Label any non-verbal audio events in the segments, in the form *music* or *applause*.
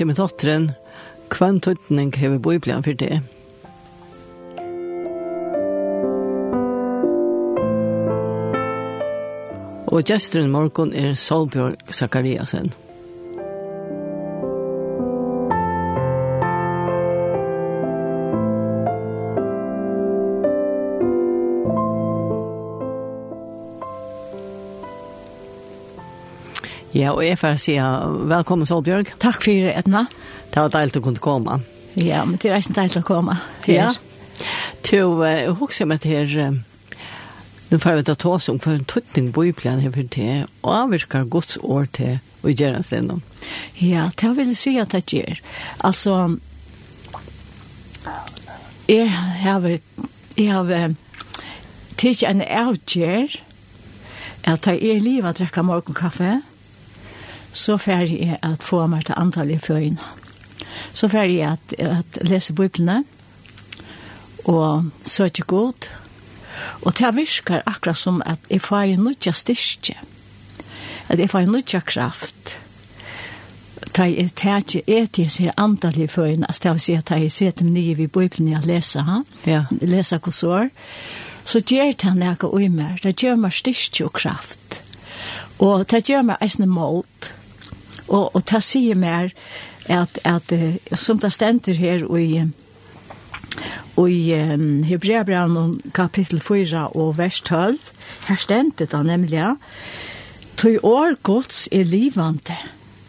kjemmer dotteren, kvann tøytning hever plan for det. Og gesteren morgen er Solbjørg Zakariasen. Ja, og jeg får si velkommen Solbjørg. Takk for det, Edna. Det var deilig å kunne komme. Ja, men det er ikke deilig å komme. Ja. Til å huske meg til Nu får vi ta ta oss om for en tøtning på yplan her for det och avvirkar Guds år til å gjøre en sted Ja, det vill si at det gjør. Altså, jeg har, jeg har tagit en avgör at jeg er liv att dräcka morgonkaffe så fer jeg at få meg til antall i føyen. Så fer jeg at, at lese bøyblene, og søke god, og det virker akkurat som at jeg får en nødja styrke, at jeg får en nødja kraft, ta jeg tætje etis her antall i førene, at jeg vil si at jeg ser dem nye ved bøkene jeg leser, ha? ja. leser kursår, så gjør det han jeg og i meg, det gjør meg styrke og kraft, og det gjør meg eisne målt, Og, og ta sier mer at, at som det stender her og i Og i um, Hebreabraun kapittel 4 og vers 12, her stender det nemlig, «Tøy år gods er livande,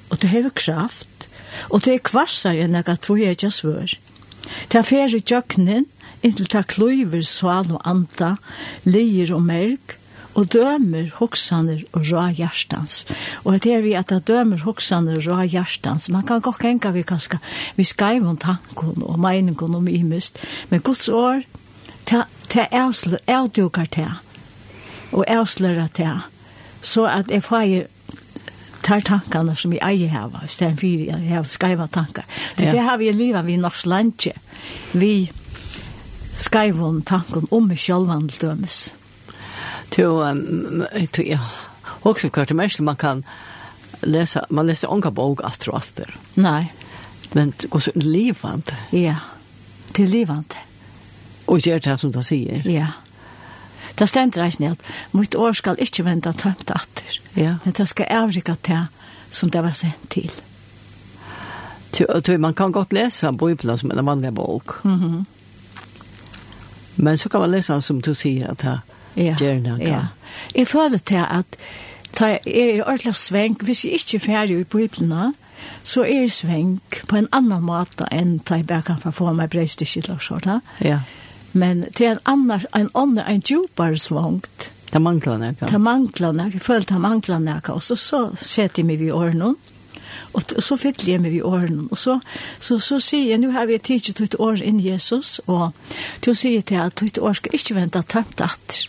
og det hever kraft, og det er kvassar enn ega tøy ikke svør. Det er færre jøknen, inntil det kluiver sval og anta, leir og merk, og dømer hoksaner og rå hjertans. Og det er vi at det dømer hoksaner og rå hjertans. Man kan godt enka vi kanskje, vi skreiv om tanken og meningen om imust, men Guds år, det er avdukar det, og avslører det, så at jeg får tar tankene som jeg eier her, i stedet for jeg har skrevet tanker. Så det har vi i livet vi i norsk landje. Vi skrev om tanken om meg selv, dømes to um, to ja också kort det mest man kan läsa man läser onka bok astroaster nej men det går så levande ja till livant. och gör det som det säger ja Det stender jeg ned. Mitt år skal ikke vende tømt atter. Ja. Men det skal avrika til som det var sendt til. Til, man kan godt lese Bibelen som en vanlig bok. Mm -hmm. Men så kan man lese som du sier at det ja, gjerne. Ja. Jeg føler til at ta jeg er ordentlig svenk, hvis jeg ikke er ferdig i Bibelen, så er jeg svenk på en annan måte enn ta jeg bare kan få meg breist i skillagskjorta. Ja. Men til en annen, en annen, en djupere svangt. Ta mangler nekka. Ta mangler nekka, jeg føler ta mangler nekka, og så, så setter jeg meg i årene, Og så fyller jeg meg i årene. Og så, så, så sier jeg, nå har vi tidsi ditt år inn Jesus, og til å si til at ditt år skal ikke vente tømt atter.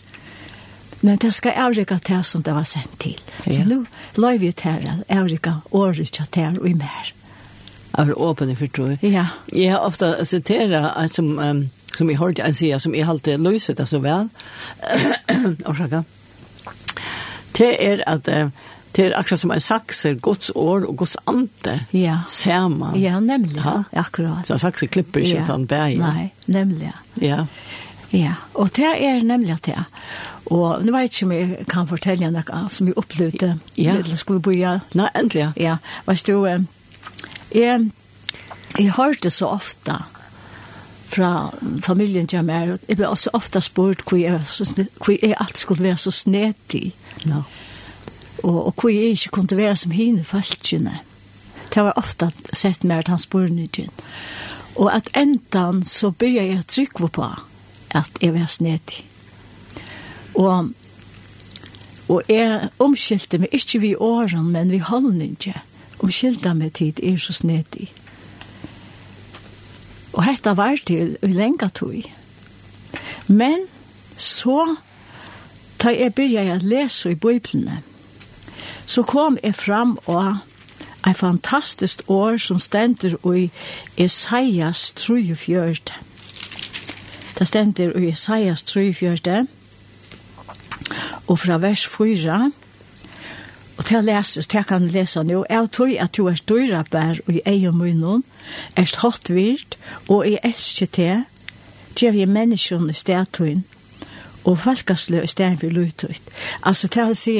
Men det skal avrika det som det var sendt til. Ja. Så nå løy vi til avrika året til og i mer. Jeg er åpen i tro. Ja. Jeg har ofte siteret som, um, som jeg hørte en sier, som jeg halte løset *clears throat* det så vel. Årsaka. det er at uh, det er akkurat som en sakser, gods år og gods ante, ja. ser man. Ja, nemlig. Ja. Akkurat. Så sakser klipper ikke ja. utan bæg. Nei, nemlig. Ja. Ja, og det er nemlig at det. Og nå vet jeg ikke om jeg kan fortelle noe som jeg opplevde. Ja. Eller skulle bo ja. Nei, endelig. Ja, vet du, jeg, jeg hørte så ofte fra familien til meg, og jeg ble også ofte spurt hvor jeg, hvor jeg alt skulle være så snedig. Ja. Og, og hvor jeg ikke kunne være som henne falskene. Det var ofte sett mer at han spurte Og at endan så begynte jeg å trykke på at jeg var snedig. Og, og jeg omskilte meg, ikke vi åren, men vi holdninge, omskilte meg tid er så snedig. Og dette var til i lenge tog. Men så, da jeg begynte å lese i Bibelene, så kom jeg fram og et fantastisk år som stender i Esaias 34. Det stender i Isaias 3, og fra vers 4, og til å lese, til jeg kan lese nå, jeg tror at du er større bær og i egen munnen, er hatt virt, og jeg elsker til, gjør jeg menneskene i stedtøyen, og folkaslø i stedet for løytøyt. Altså til å si,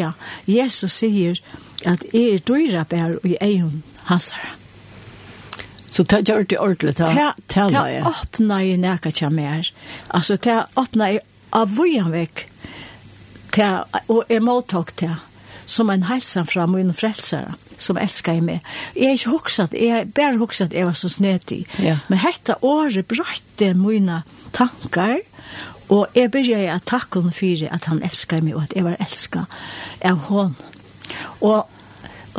Jesus sier at jeg er døyre bær og i egen hasere. Så det gjør det ordentlig, det taler jeg. Det åpner jeg nækka til mer. Altså, det åpner jeg av vujan vekk, og jeg måttok det, som en helsen fra min frelsere, som elsker meg. Jeg er ikke hokset, jeg er bare hokset at jeg var så snedig. Ja. Men dette året brøtte mine tankar, og jeg begynte å takke henne for at han elsker meg, og at jeg var elsket av henne. Og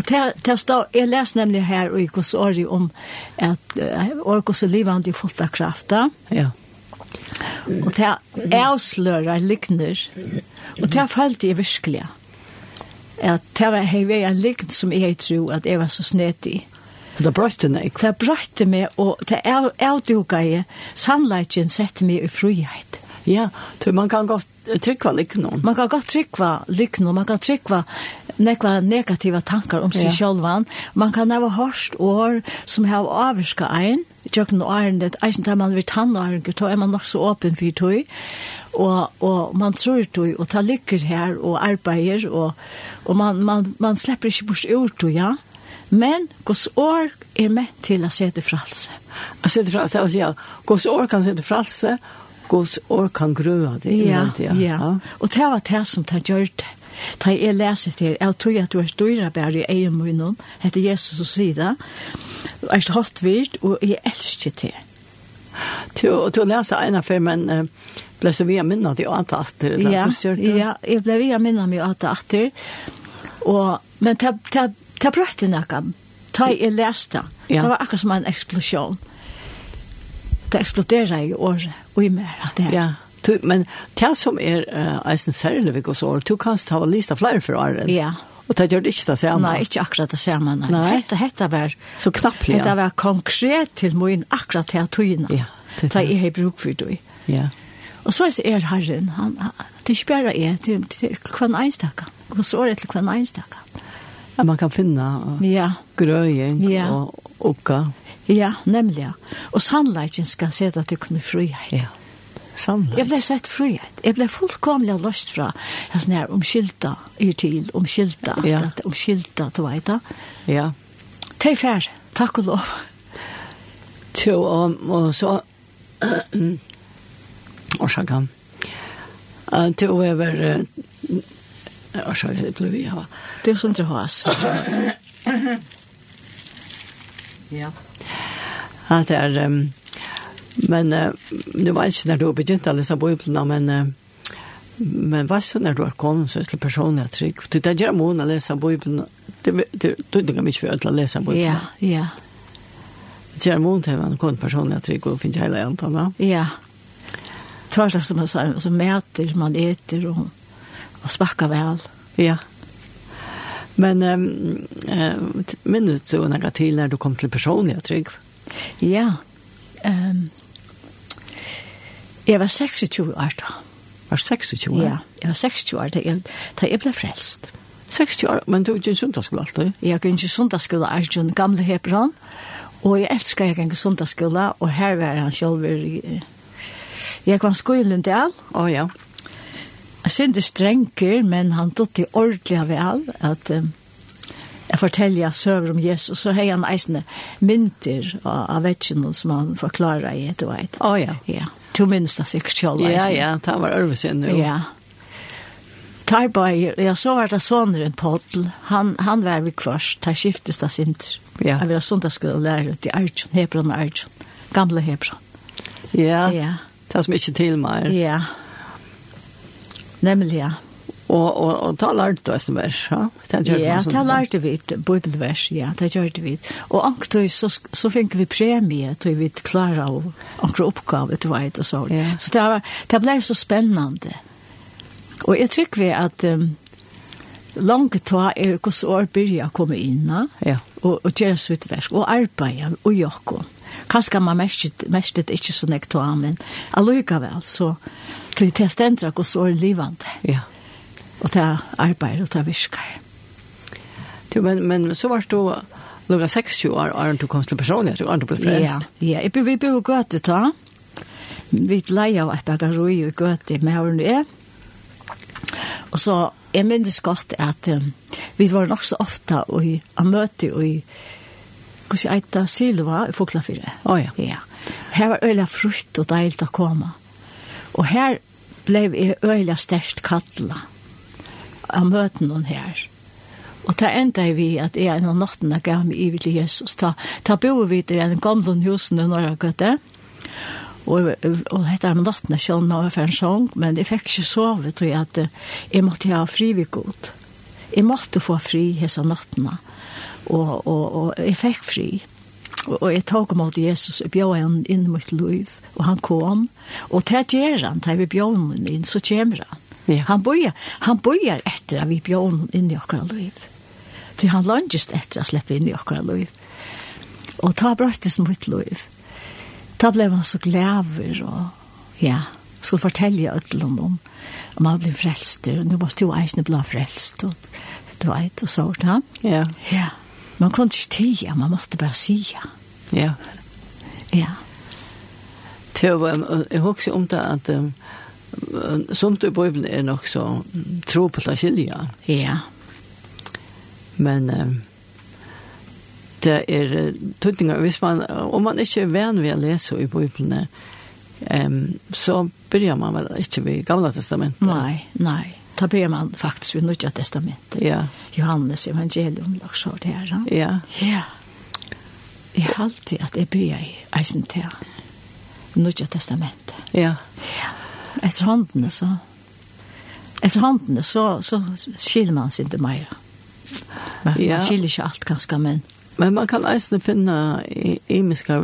Og til, til stå, jeg les nemlig her i Kossori om at uh, Orkos er livande i fullt av krafta. Ja. Og til avslører likner. Og til følte jeg virkelig at til var hei vei en likn som jeg tro at jeg var så snedig. Det brøtte meg. Det brøtte meg, og det avduga jeg. Sannleikken sette meg i frihet. Ja, man kan godt trykva liknån. Man kan godt trykva liknån, man kan trykva nekva negativa tankar om seg ja. självan. Man kan ha hørst år som har avviska ein, tjøkken og æren, det er ikke man vil tanne æren, da er man nok så åpen for tøy, og, og man tror tøy, og ta lykker her, og arbeider, og, og man, man, man slipper ikke bort ut tøy, ja. Men gos år er med til å se det fra alse. Å se det fra alse, altså ja. Gos år kan se det fra gos år kan grøa det. Ja, ja. ja. Og det var det som det gjør det. Ta jeg leser til, jeg tror at du er større bare i egen munnen, heter Jesus og sier det. sida, er så hatt virt, og jeg elsker til. Du, du leser en av men uh, ble så vi minnet i åtta det Ja, ja, jeg ble vi minnet meg i åtta atter, og, men ta, ta, ta brøtte noe, ta jeg leste, ja. det var akkurat som en eksplosjon. Det eksploderer i året, og i mer at det er. Ja, Du, men det som er uh, eisen særlig vi går så, du kan ta list av flere for åren. Ja. Og det gjør det ikke det samme. Nei, ikke akkurat det samme. Nei. nei. Hette, hette var, så knapplig, ja. Var konkret til min akkurat her tøyene. Ja. Det er jeg bruk for det. Ja. Og så er det herren, han, det er ikke bare jeg, det er kvann einstakken. Og så er det til kvann einstakken. Ja, man kan finne uh, ja. grøying ja. og okka. Ja, nemlig. Og sannleggen skal se at det kunne frihet. Ja. Sannligt. Jeg ble sett frihet. Jeg ble fullkomlig løst fra. Jag sånn her omskylta i til, till, alt ja. dette, omskylta du vet. da. Ja. Tack fær, takk og lov. Jo, og så och så kan. Eh, till över och så det ble vi ha. Det er sånn til hos. Ja. *clears throat* Att det er, um, Men uh, nu var ikke når du begynte å lese Bibelen, men, uh, men hva så når du har kommet så til personlig trygg? Du tar gjerne mån å lese Bibelen, du kan ikke være til å lese Bibelen. Ja, ja. Det gjerne mån til man kom personlig trygg og finner hele jentene. Ja. Tvers som jeg sa, som mäter, man äter og, og smakar vel. Ja. Men um, uh, minnet du noe til når du kom til personlig trygg? Ja, ja Jeg var 26 år da. Var 26 år? Ja, jeg var 26 år da jeg, da jeg ble frelst. 60 år, men du er ikke en sundagsskole alltid? Jeg er ikke sundagsskole, er ikke en gamle hebron, og jeg elsker jeg ikke sundagsskole, og her var han selv, jeg var skolen del. Å oh, ja. Jeg synes det strenger, men han tog det ordentlig vel, at um, jeg forteller søver om Jesus, så har han eisende mynter av, av vettene som han forklarer i et og et. Å oh, ja. Ja to minst det sikkert selv. Ja, ja, det var Ørvesen. Ja. Tarbeir, ja, så var det såneren Pottel. Han, han var vi først, der skiftes da sint. Ja. Jeg var søndagsskolelærer til Arjun, Hebron og Arjun. Gamle Hebron. Ja, ja. det som ikke til meg. Ja, nemlig, ja. Og, og, og ta lærte du et vers, ja? Ja, ta lærte vi et bibelvers, ja, ta gjørte vi. Og anktøy, så, så fikk vi premie til vi klara av anker oppgave til veit og så. Ja. Så det, var, det ble så spennende. Og jeg tror vi at um, langt ta er hos år begynner å komme inn, ja. ja. og, og gjøre så sitt vers, og arbeide, og jokken. Kanskje man mestet, mestet ikke så nekt ta, men allikevel, så til det stendra hos år livande. Ja og ta arbeid og ta viskar. Jo, men, men så var du lukka 60 år, Arne, du kom til personlig, du Arne ble frelst. Ja, ja. Jeg bor, vi bor gøte ta. Vi leia av et bagaroi og gøte med åren er. Og så, jeg minnes godt at um, vi var nok så ofte og i møte og i hva sier Eita Silva i Foklafire. Å oh, ja. ja. Her var øyla frukt og deilt å komme. Og her ble jeg øyla størst kattla. Mm av møten hon her. Og ta enda vi at jeg en av natten gav meg i Jesus. Ta, ta bo vi til en gamle husen i Norge Gøtte. Og, og hette om natten jeg skjønner med for en sång, men jeg fikk ikke sove til at jeg måtte ha fri ved god. Jeg måtte få fri hese nattene. Og, og, og jeg fikk fri. Og, og jeg tok mot Jesus og bjør han inn mot liv. Og han kom. Og til gjør han, til vi bjør han inn, så kommer han. Ja. Han bøyer, han bøyer etter at vi bjør honom inn i okra liv. Så han långest etter att släppa inn i okra liv. Og ta brøttes mot liv. Ta blev man så glæver og ja, skulle fortelle ødelen om om han blev frelst. Og nå måtte jo eisene bli frelst. Og, du vet, og så. Ja. Ja. ja. Man kunne ikke säga, man måtte bare säga. Ja. Ja. Det var, jeg husker om det att Somt i Bibelen er nok så tro på det skilja. Ja. Men um, det er tøtninger, hvis man, om man ikke er venn ved å lese i Bibelen, um, så begynner man vel ikke ved Gamla testamentet. Nei, nei. Da börjar man faktisk ved nødja testamentet. Ja. Johannes evangelium lagt så det her. Ja. Ja. Jeg har alltid at jeg börjar i Eisen til nødja testamentet. Ja. Ja etter håndene så etter håndene så, så skiller man seg ikke mer. Men ja. man skiller ikke alt ganske, men Men man kan eisne finne imiske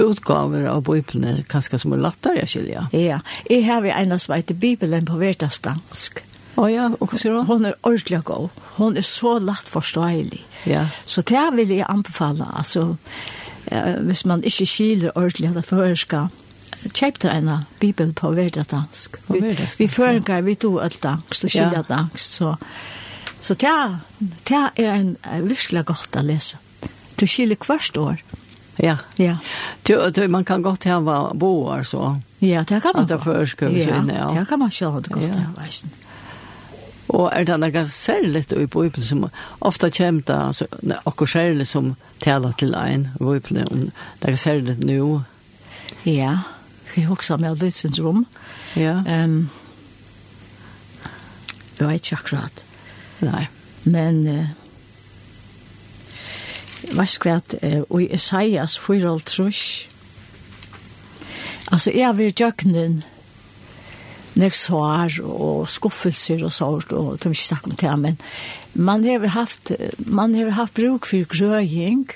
utgaver av bøyplene, kanskje som er lattere å skilja. Ja, jeg har vi ena som heter Bibelen på hverdagsdansk. Å oh ja, og hva sier du? Hun er ordentlig god. Hun er så lett forståelig. Ja. Så det vil jeg anbefale, altså, eh, hvis man ikke skiljer ordentlig av det førerskap, kjøpte en bibel på hverdagsdansk. Vi følger, vi tog alt dansk, og skilja dansk, så... Så det, det er en virkelig godt å lese. Du skiljer hvert år. Ja. ja. Du, du, man kan godt ha boar så. Ja, det kan man. At det førskøver ja, inn, ja. Det kan man sjå det godt ja. Ja. eisen. Og er det noe særlig i Bibelen som ofte kommer det, altså, noe særlig som taler til en i Bibelen, om det er særlig nå? Ja jeg husker med litt rom. Ja. Um, jeg vet ikke akkurat. Nei. Men uh, vet ikke at uh, i Isaias 4 trus altså jeg har vært jøkkenen nek svar og skuffelser og sår og de ikke snakker om det, men man har haft, man har haft bruk for grøying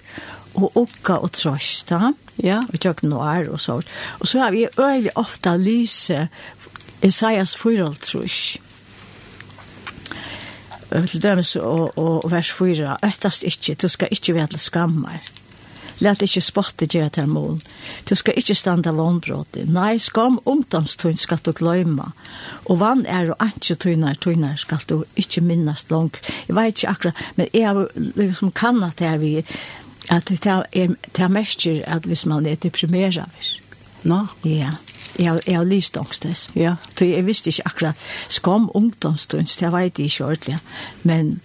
og okka og trøsta. Mm Ja. Og tjøk noir og så. Og så har vi øyelig ofta lyse Isaias 4 trus. Til dømes og, og vers 4. Øttast ikkje, du skal ikkje være til skammar. Lät ikkje spotte gjøre til mål. Du skal ikkje standa vannbrådig. Nei, skam omdomstun skal du gløyma. Og vann er og antje tunar, tunar skal du ikkje minnast langt. Jeg vet ikkje akkurat, men jeg liksom kan at det er vi at det er, det er mestjer at hvis man er deprimeret. Nå? No. Ja. Jeg, jeg har lyst angstens. Ja. Så jeg visste ikke akkurat skam ungdomstunds, det vet jeg ikke ordentlig. Men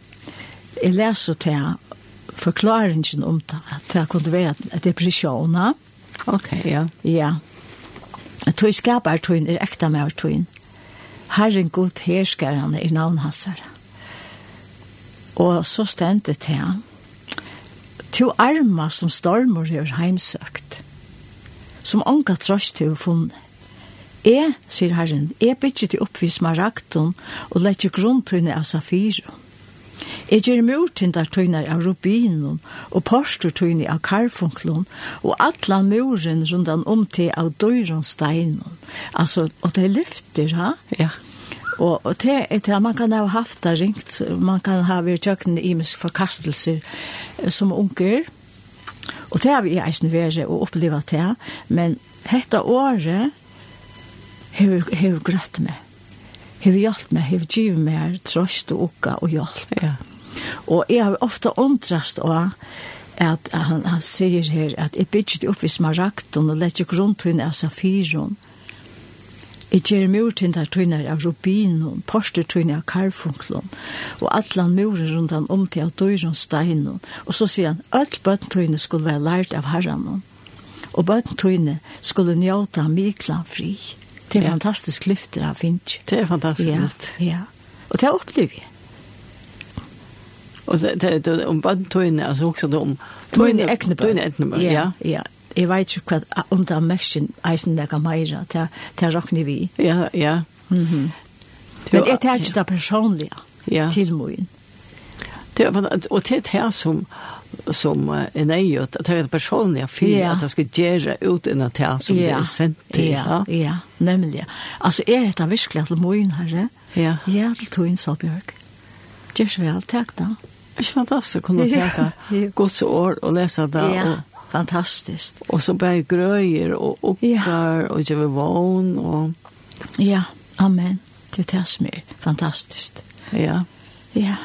jeg leser til forklaringen om det, at det kunne være depresjoner. Ok, ja. Ja. At du skaper tøyen, er ekta med tøyen. Herren god herskar han hans her. Og så stendet til ham To arma som stormor hever heimsøkt, som onka trost å funne. Jeg, sier Herren, jeg bytter til oppvis marakton og letter grunntøyne av safiro. Jeg gjør murtindar tøyner av rubinum og posturtøyne av karfunklun og atlan muren rundan om til av døyron steinun. Altså, og det lyfter, ha? Ja. Og, og det er det man kan ha haft det ringt, man kan ha vært tjøkken i mye forkastelser som unger, og det har vi eisen vært og opplevd det, men dette året har vi grøtt meg, hever hjelp meg, hever givet meg trøst og ukka og hjelp. Ja. Og jeg har ofte undrast av at han, han sier her at jeg bygger det opp i smaragden og lette grunntun av safiren, og Jeg gjør mur der tøyner av rubinen, porster tøyner av karfunklen og atlan murer rundt han om til av døyren steinen, og så sier han, alt bøttentøyne skulle være lært av herren, og bøttentøyne skulle njøte av Miklan fri. Det er ja. fantastisk lyfter av Finch. Det er fantastisk ja. Ja, og det har opplevd jeg. Og det, det, det om bøttentøyne, altså også om tøyne, ekne eknebøtt. Tøyne eknebøtt, ja. Ja, ja, jeg vet ikke hva om det er mest eisen det kan meira, det er råkne vi. Ja, ja. Mm -hmm. Men jeg tar ikke det personlige ja. til moen. Det, og det er det som som en er jo, det er det personlige for ja. at jeg skal gjøre ut enn at jeg som ja. det er sendt til. Ja, ja, ja. nemlig. Altså, er dette virkelig til moen herre? Ja. Ja, til tog sa Bjørk. Gjør så vel, takk da. Det er ikke fantastisk å kunne teka gods år og lese det. Ja. Og, fantastiskt. Och så bara gröjer och uppar ja. och ger vån och ja, amen. Det är det fantastiskt. Ja. Ja.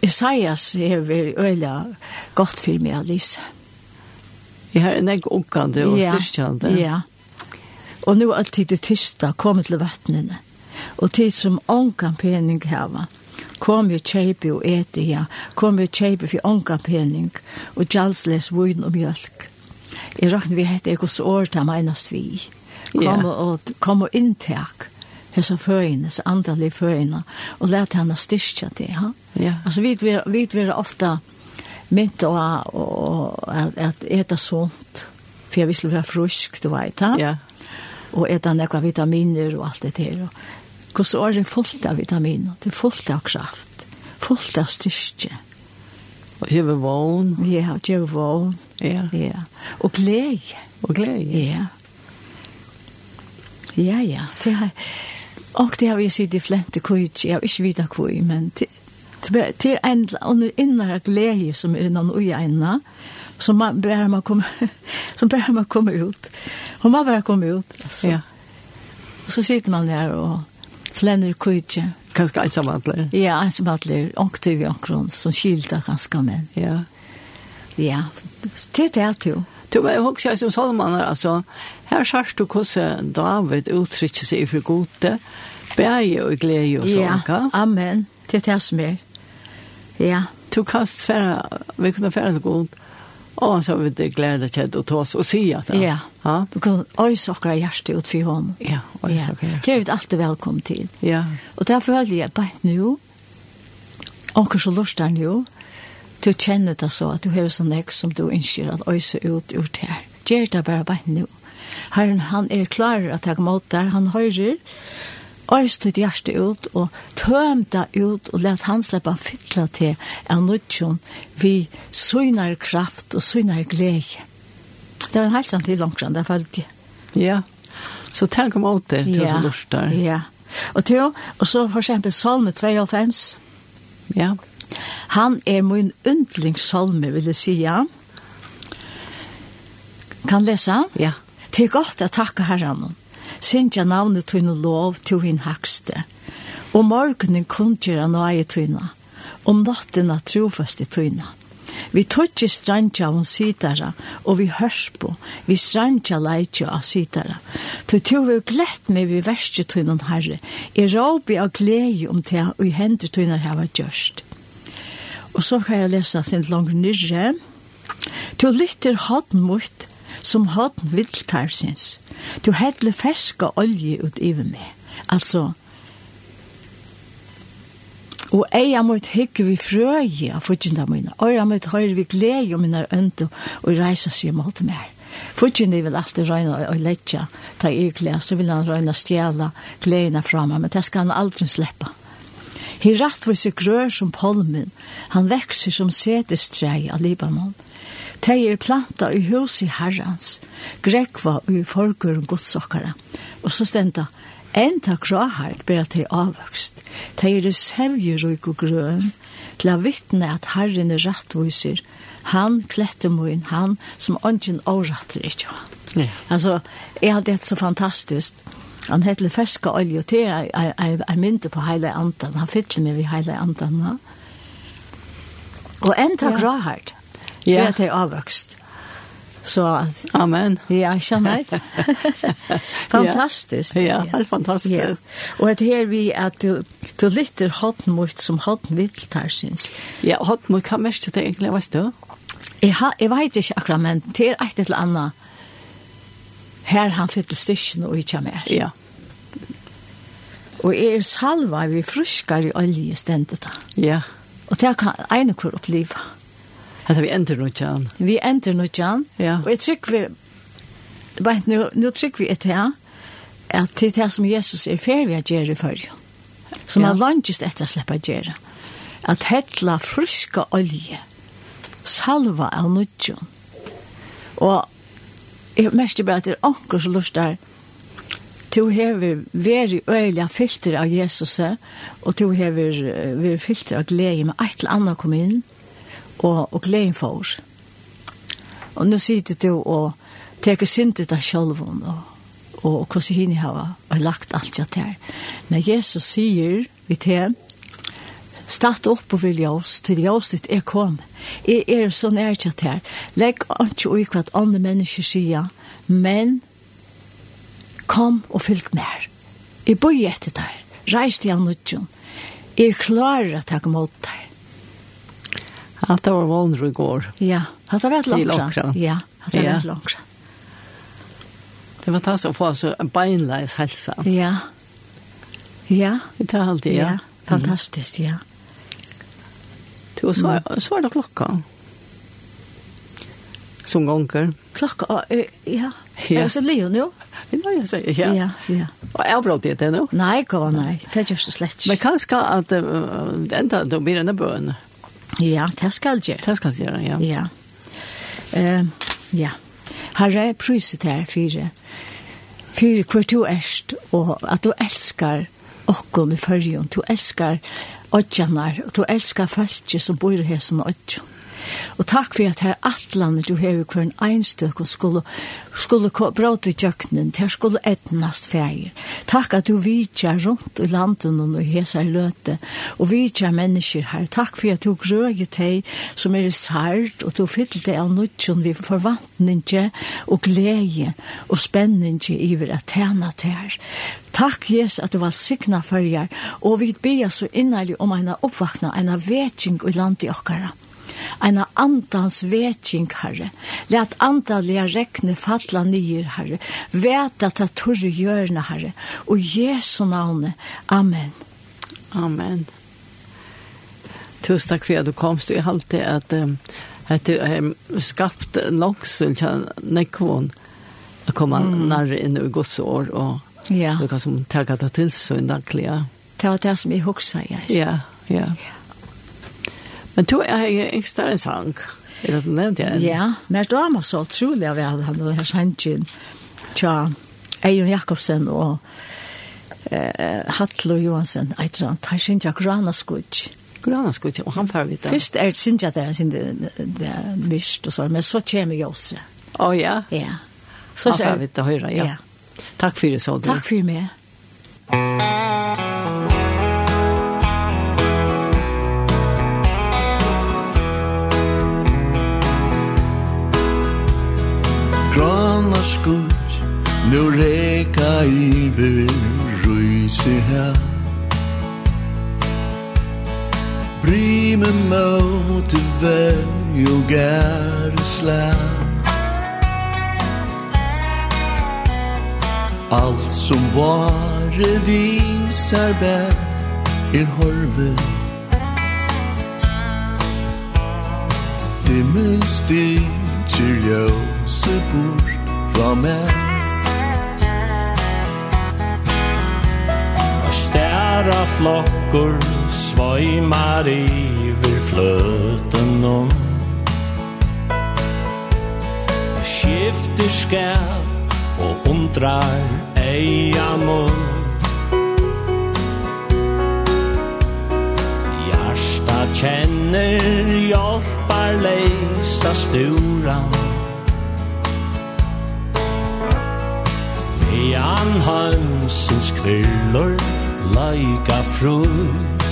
Isaias er väl øyla godt for meg, Lise. Jeg har en egg okkande og ja, styrkjande. Ja, Og nå er alltid det tysta kommer til vattnene. Og tid som ångan pening hava. Kom jo kjeipi og eti, ja. Kom jo kjeipi for onka pening og gjaldsles vun og mjölk. Jeg rakna vi hette ekos år til meinast vi. Kom og, kom og inntak hessa førina, hessa andalig førina, og lät henne styrkja det, ja. ja. Altså, vi vet vi ofta mynt og, og at, at eta sånt, for jeg visste være frusk, du vet, ja. Og eta nekva vitaminer og alt det her, og Hvordan er det fullt av vitaminer, det er fullt av kraft, fullt av styrke. Og gjøre vågen. Ja, og gjøre vågen. Ja. ja. Og glede. Og glede. Ja. Ja, ja. Det har, og det har vi sett i flente kujtje, jeg har ikke vidt kuj, men det, det er en under innere glede som er innan ui ugjegna, som man bare må komme, *laughs* som bare må komme ut. Og man bare komme ut, altså. Ja. Og så sitter man der og flenner kujtje. Kanskje ensamhandler? Ja, ensamhandler. Onkte vi omkron, som skilda ganske menn. Ja. Ja, det er det jo. Du var jo også som salmaner, altså. Her sørst du hvordan David uttrykker seg for gode, bæge og glede og sånn. Ja, amen. Det er det som er. Ja. Du kan færre, vi kunne færre til gode. Och så vet det glädje att och tas och se att. Ja. Ja. Du kan oj saker hjärta ut för honom. Ja, oj saker. Det är alltid välkommen till. Ja. Och därför höll jag på nu. Och så lustar nu. Du känner det så att du har sån ex som du önskar att ösa ut ur det här. Gör det bara på nu. Herren, han är klar att ta emot där. Han höjer. Øyst ut hjerte ut og tømta ut og let han slippe fytla til en nødtjon vi søgner kraft og søgner glede. Det er en helsan til langtran, det følte jeg. Ja, så tenk om åter det til som lort der. Ja, og til, og så for eksempel salme 92. Ja. Han er min undlingssalme, vil jeg si, ja. Kan lesa? Ja. Det er godt å takke herren. Sintja navnet tøyne lov til hin hakste. Og morgenen kundgjera nøye tøyna. om natten er trofast i tøyna. Vi tøtje strandja av sitara, og vi hørs på, vi strandja leitja av sitara. Tu tøy vi glett meg vi verste tøyna herre, er råbi av glede om det, og i hendur tøyner hava gjørst. Og så kan jeg lese sin langt nyrre. Til lytter hatt mot, som hodn vildtarsins. Du hedle ferska olje ut iver meg. Altså, Og eia mot hikker vi frøye av fudgjenda mine. Øyra mot høyre vi glede om mine øndu og reisa seg mot mer. Fudgjenda vil alltid røyna og letja ta i glede, så vil han røyna stjela gledena framme, men det skal han aldri sleppa. Hei rattvise grør som polmen, han vekser som setestreie av Libanon. Libanon Tei er planta i hus i herrans, grekva i forgur godsokkara. Og så stenta, en ta krahard ber at tei avvøkst. Tei er sevjerøyk og grøn, til a vittne at herren er rattviser, han klettemoin, han som ongen avratter ikkje var. Ja. Altså, jeg hadde så fantastisk, han heter Ferska Olje, og det er en mynte på Heile Andan, han fyller meg ved Heile Andan. Og en takk ja. krahard, Ja. Det er avvokst. Så amen. Ja, skjønner *laughs* jeg. fantastisk. Ja, det er fantastisk. Ja. Og det her vi at du, du lytter hodden mot som hodden vittar, syns. Ja, hodden mot, hva mest det egentlig, vet du? Jeg, ha, jeg vet ikke akkurat, men det er et eller annet. Her han fyller styrken og ikke mer. Ja. Og er salva vi fruskar i olje stendet da. Ja. Og det kan ene kvar oppleva. Ja Hetta vi endur nutjan. Vi endur nutjan. Ja. Og eg trykk vi Bant nu, nu trykk vi et her, at det er som Jesus er ferdig å gjøre for, som ja. er langtist etter å slippe å gjøre, at hetla friska olje, salva av nudjon. Og jeg merker bare at det er anker som lust lustar, to hever veri øyla filter av Jesus, og to hever veri filter av glede med et eller annet kom inn, og, og gleden for. Og nå sitter du og teker synd ut av sjølven og, og hvordan henne har lagt alt det her. Men Jesus sier vi til Statt opp og vilja oss til jævst ditt er kom. Jeg er så nærkjatt her. Legg ikke ui hva andre mennesker sier, men kom og fylg mer. Jeg bor etter der. Reis til jeg nødgjøn. Jeg klarer å ta mot der. Att det var vondre i går. Ja, att det var långt. Ja, att det var langt. Det var tas å få så en beinleis hälsa. Ja. Ja. Det är alltid, ja. ja. Fantastisk, ja. Du, och så, så var det klokka. Som gånger. Klokka, ja. Ja. Er så Leo nu? Ja, jeg sier, ja. Ja, ja. Og jeg brått det nå? Nei, gå, nei. Det er just slett. Men kanskje at uh, det enda, du blir en bøn. Ja, det skal gjøre. Det skal gjøre, ja. Ja. Uh, ja. Har jeg priset her, fire. Fire hvor du erst, og at du elskar okkon i fyrjon. Du elskar odjanar, og du elskar folk som bor i hesen odjon. Og takk for at her atlandet du hever hver en einstøk og skulle, skulle bråte i tjøkkenen, her skulle etnast feir. Takk at du vidtja rundt i landen og hesa i løte, og vidtja mennesker her. Takk for at du grøy teg som er sært, og du fyllt deg av nødtjon vi forvantninge og glede og spenninge iver at tjena her. Takk, Jesus, at du var sikna fyrir, og vi bia så innarlig om eina oppvakna, eina vetsing i landet i okkara en andans veking, herre. Læt andalige rekne falla nyer, herre. Vet at det torre gjørne, herre. Og Jesu navne. Amen. Amen. Tusen takk for at du komst. Jeg halte at um, at du um, skapt langsel til nekvån å komme mm. nærre inn i Guds år og ja. du kan som takke det til så en daglig. Ja. Det var det som jeg husker, jeg. Ja, ja. ja. Men du er ikke en sang. Er det nevnt jeg? Ja, men da var så utrolig av jeg hadde denne sangen. Tja, Eion Jakobsen og eh, Hatlo Johansen. Jeg tror han tar sin tjak rana skudj. Grana skudj, og han får vite. Først er det sin tjak der, sin det er myrst og så, men så kommer jeg også. Å ja? Ja. Så får vi vite høyre, ja. Takk for det, så du. Takk for meg. Nu reka i byr Røyse her. Brime mot vei og gære slag Alt som vare visar bær er horve Himmel stiger ljøse bort fra meg Herra flokkor svaimar iver flöten om. Skifter skär og undrar eia mun. Hjärsta kjenner hjálpar leista sturan Mean hansens kvillor like a fruit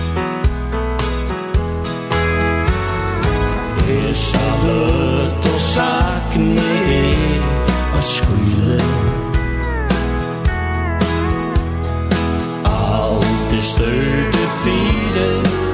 Hesa løt og sakne er at skyle Alt er større fire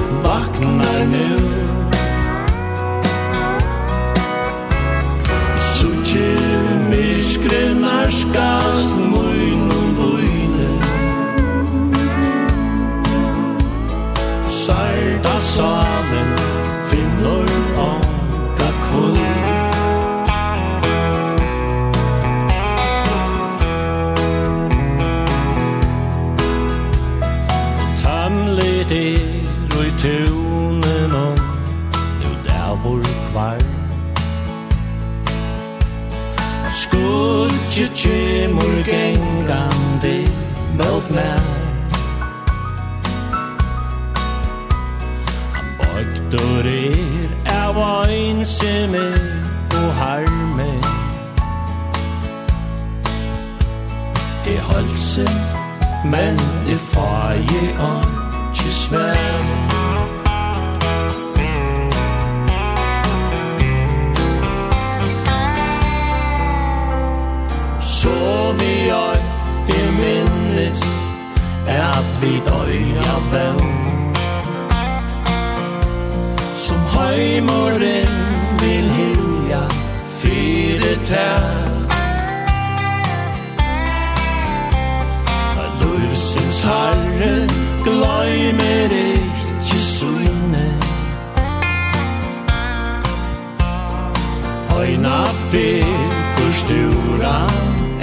fikse Men det feje on til svær Så vi øj i minnes At vi døjer vel Som høymoren vil hilja Fyre tær. Herre, gløymer ikkje syne. Øyna fyr, hvor stura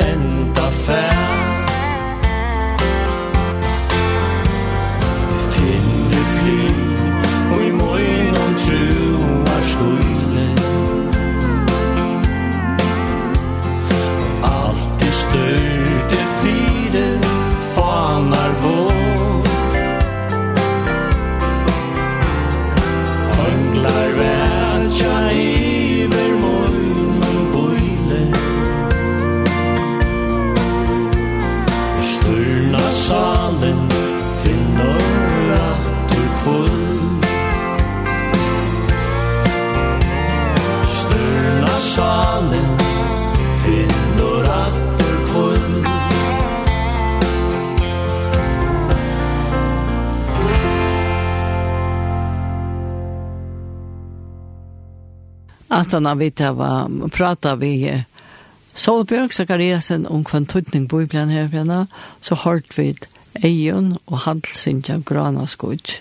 enda fær. utan att vi var prata vi Solbjørg Zakariasen om kvantutning på ibland her, så hört vi Ejon och Handelsinja Granaskog.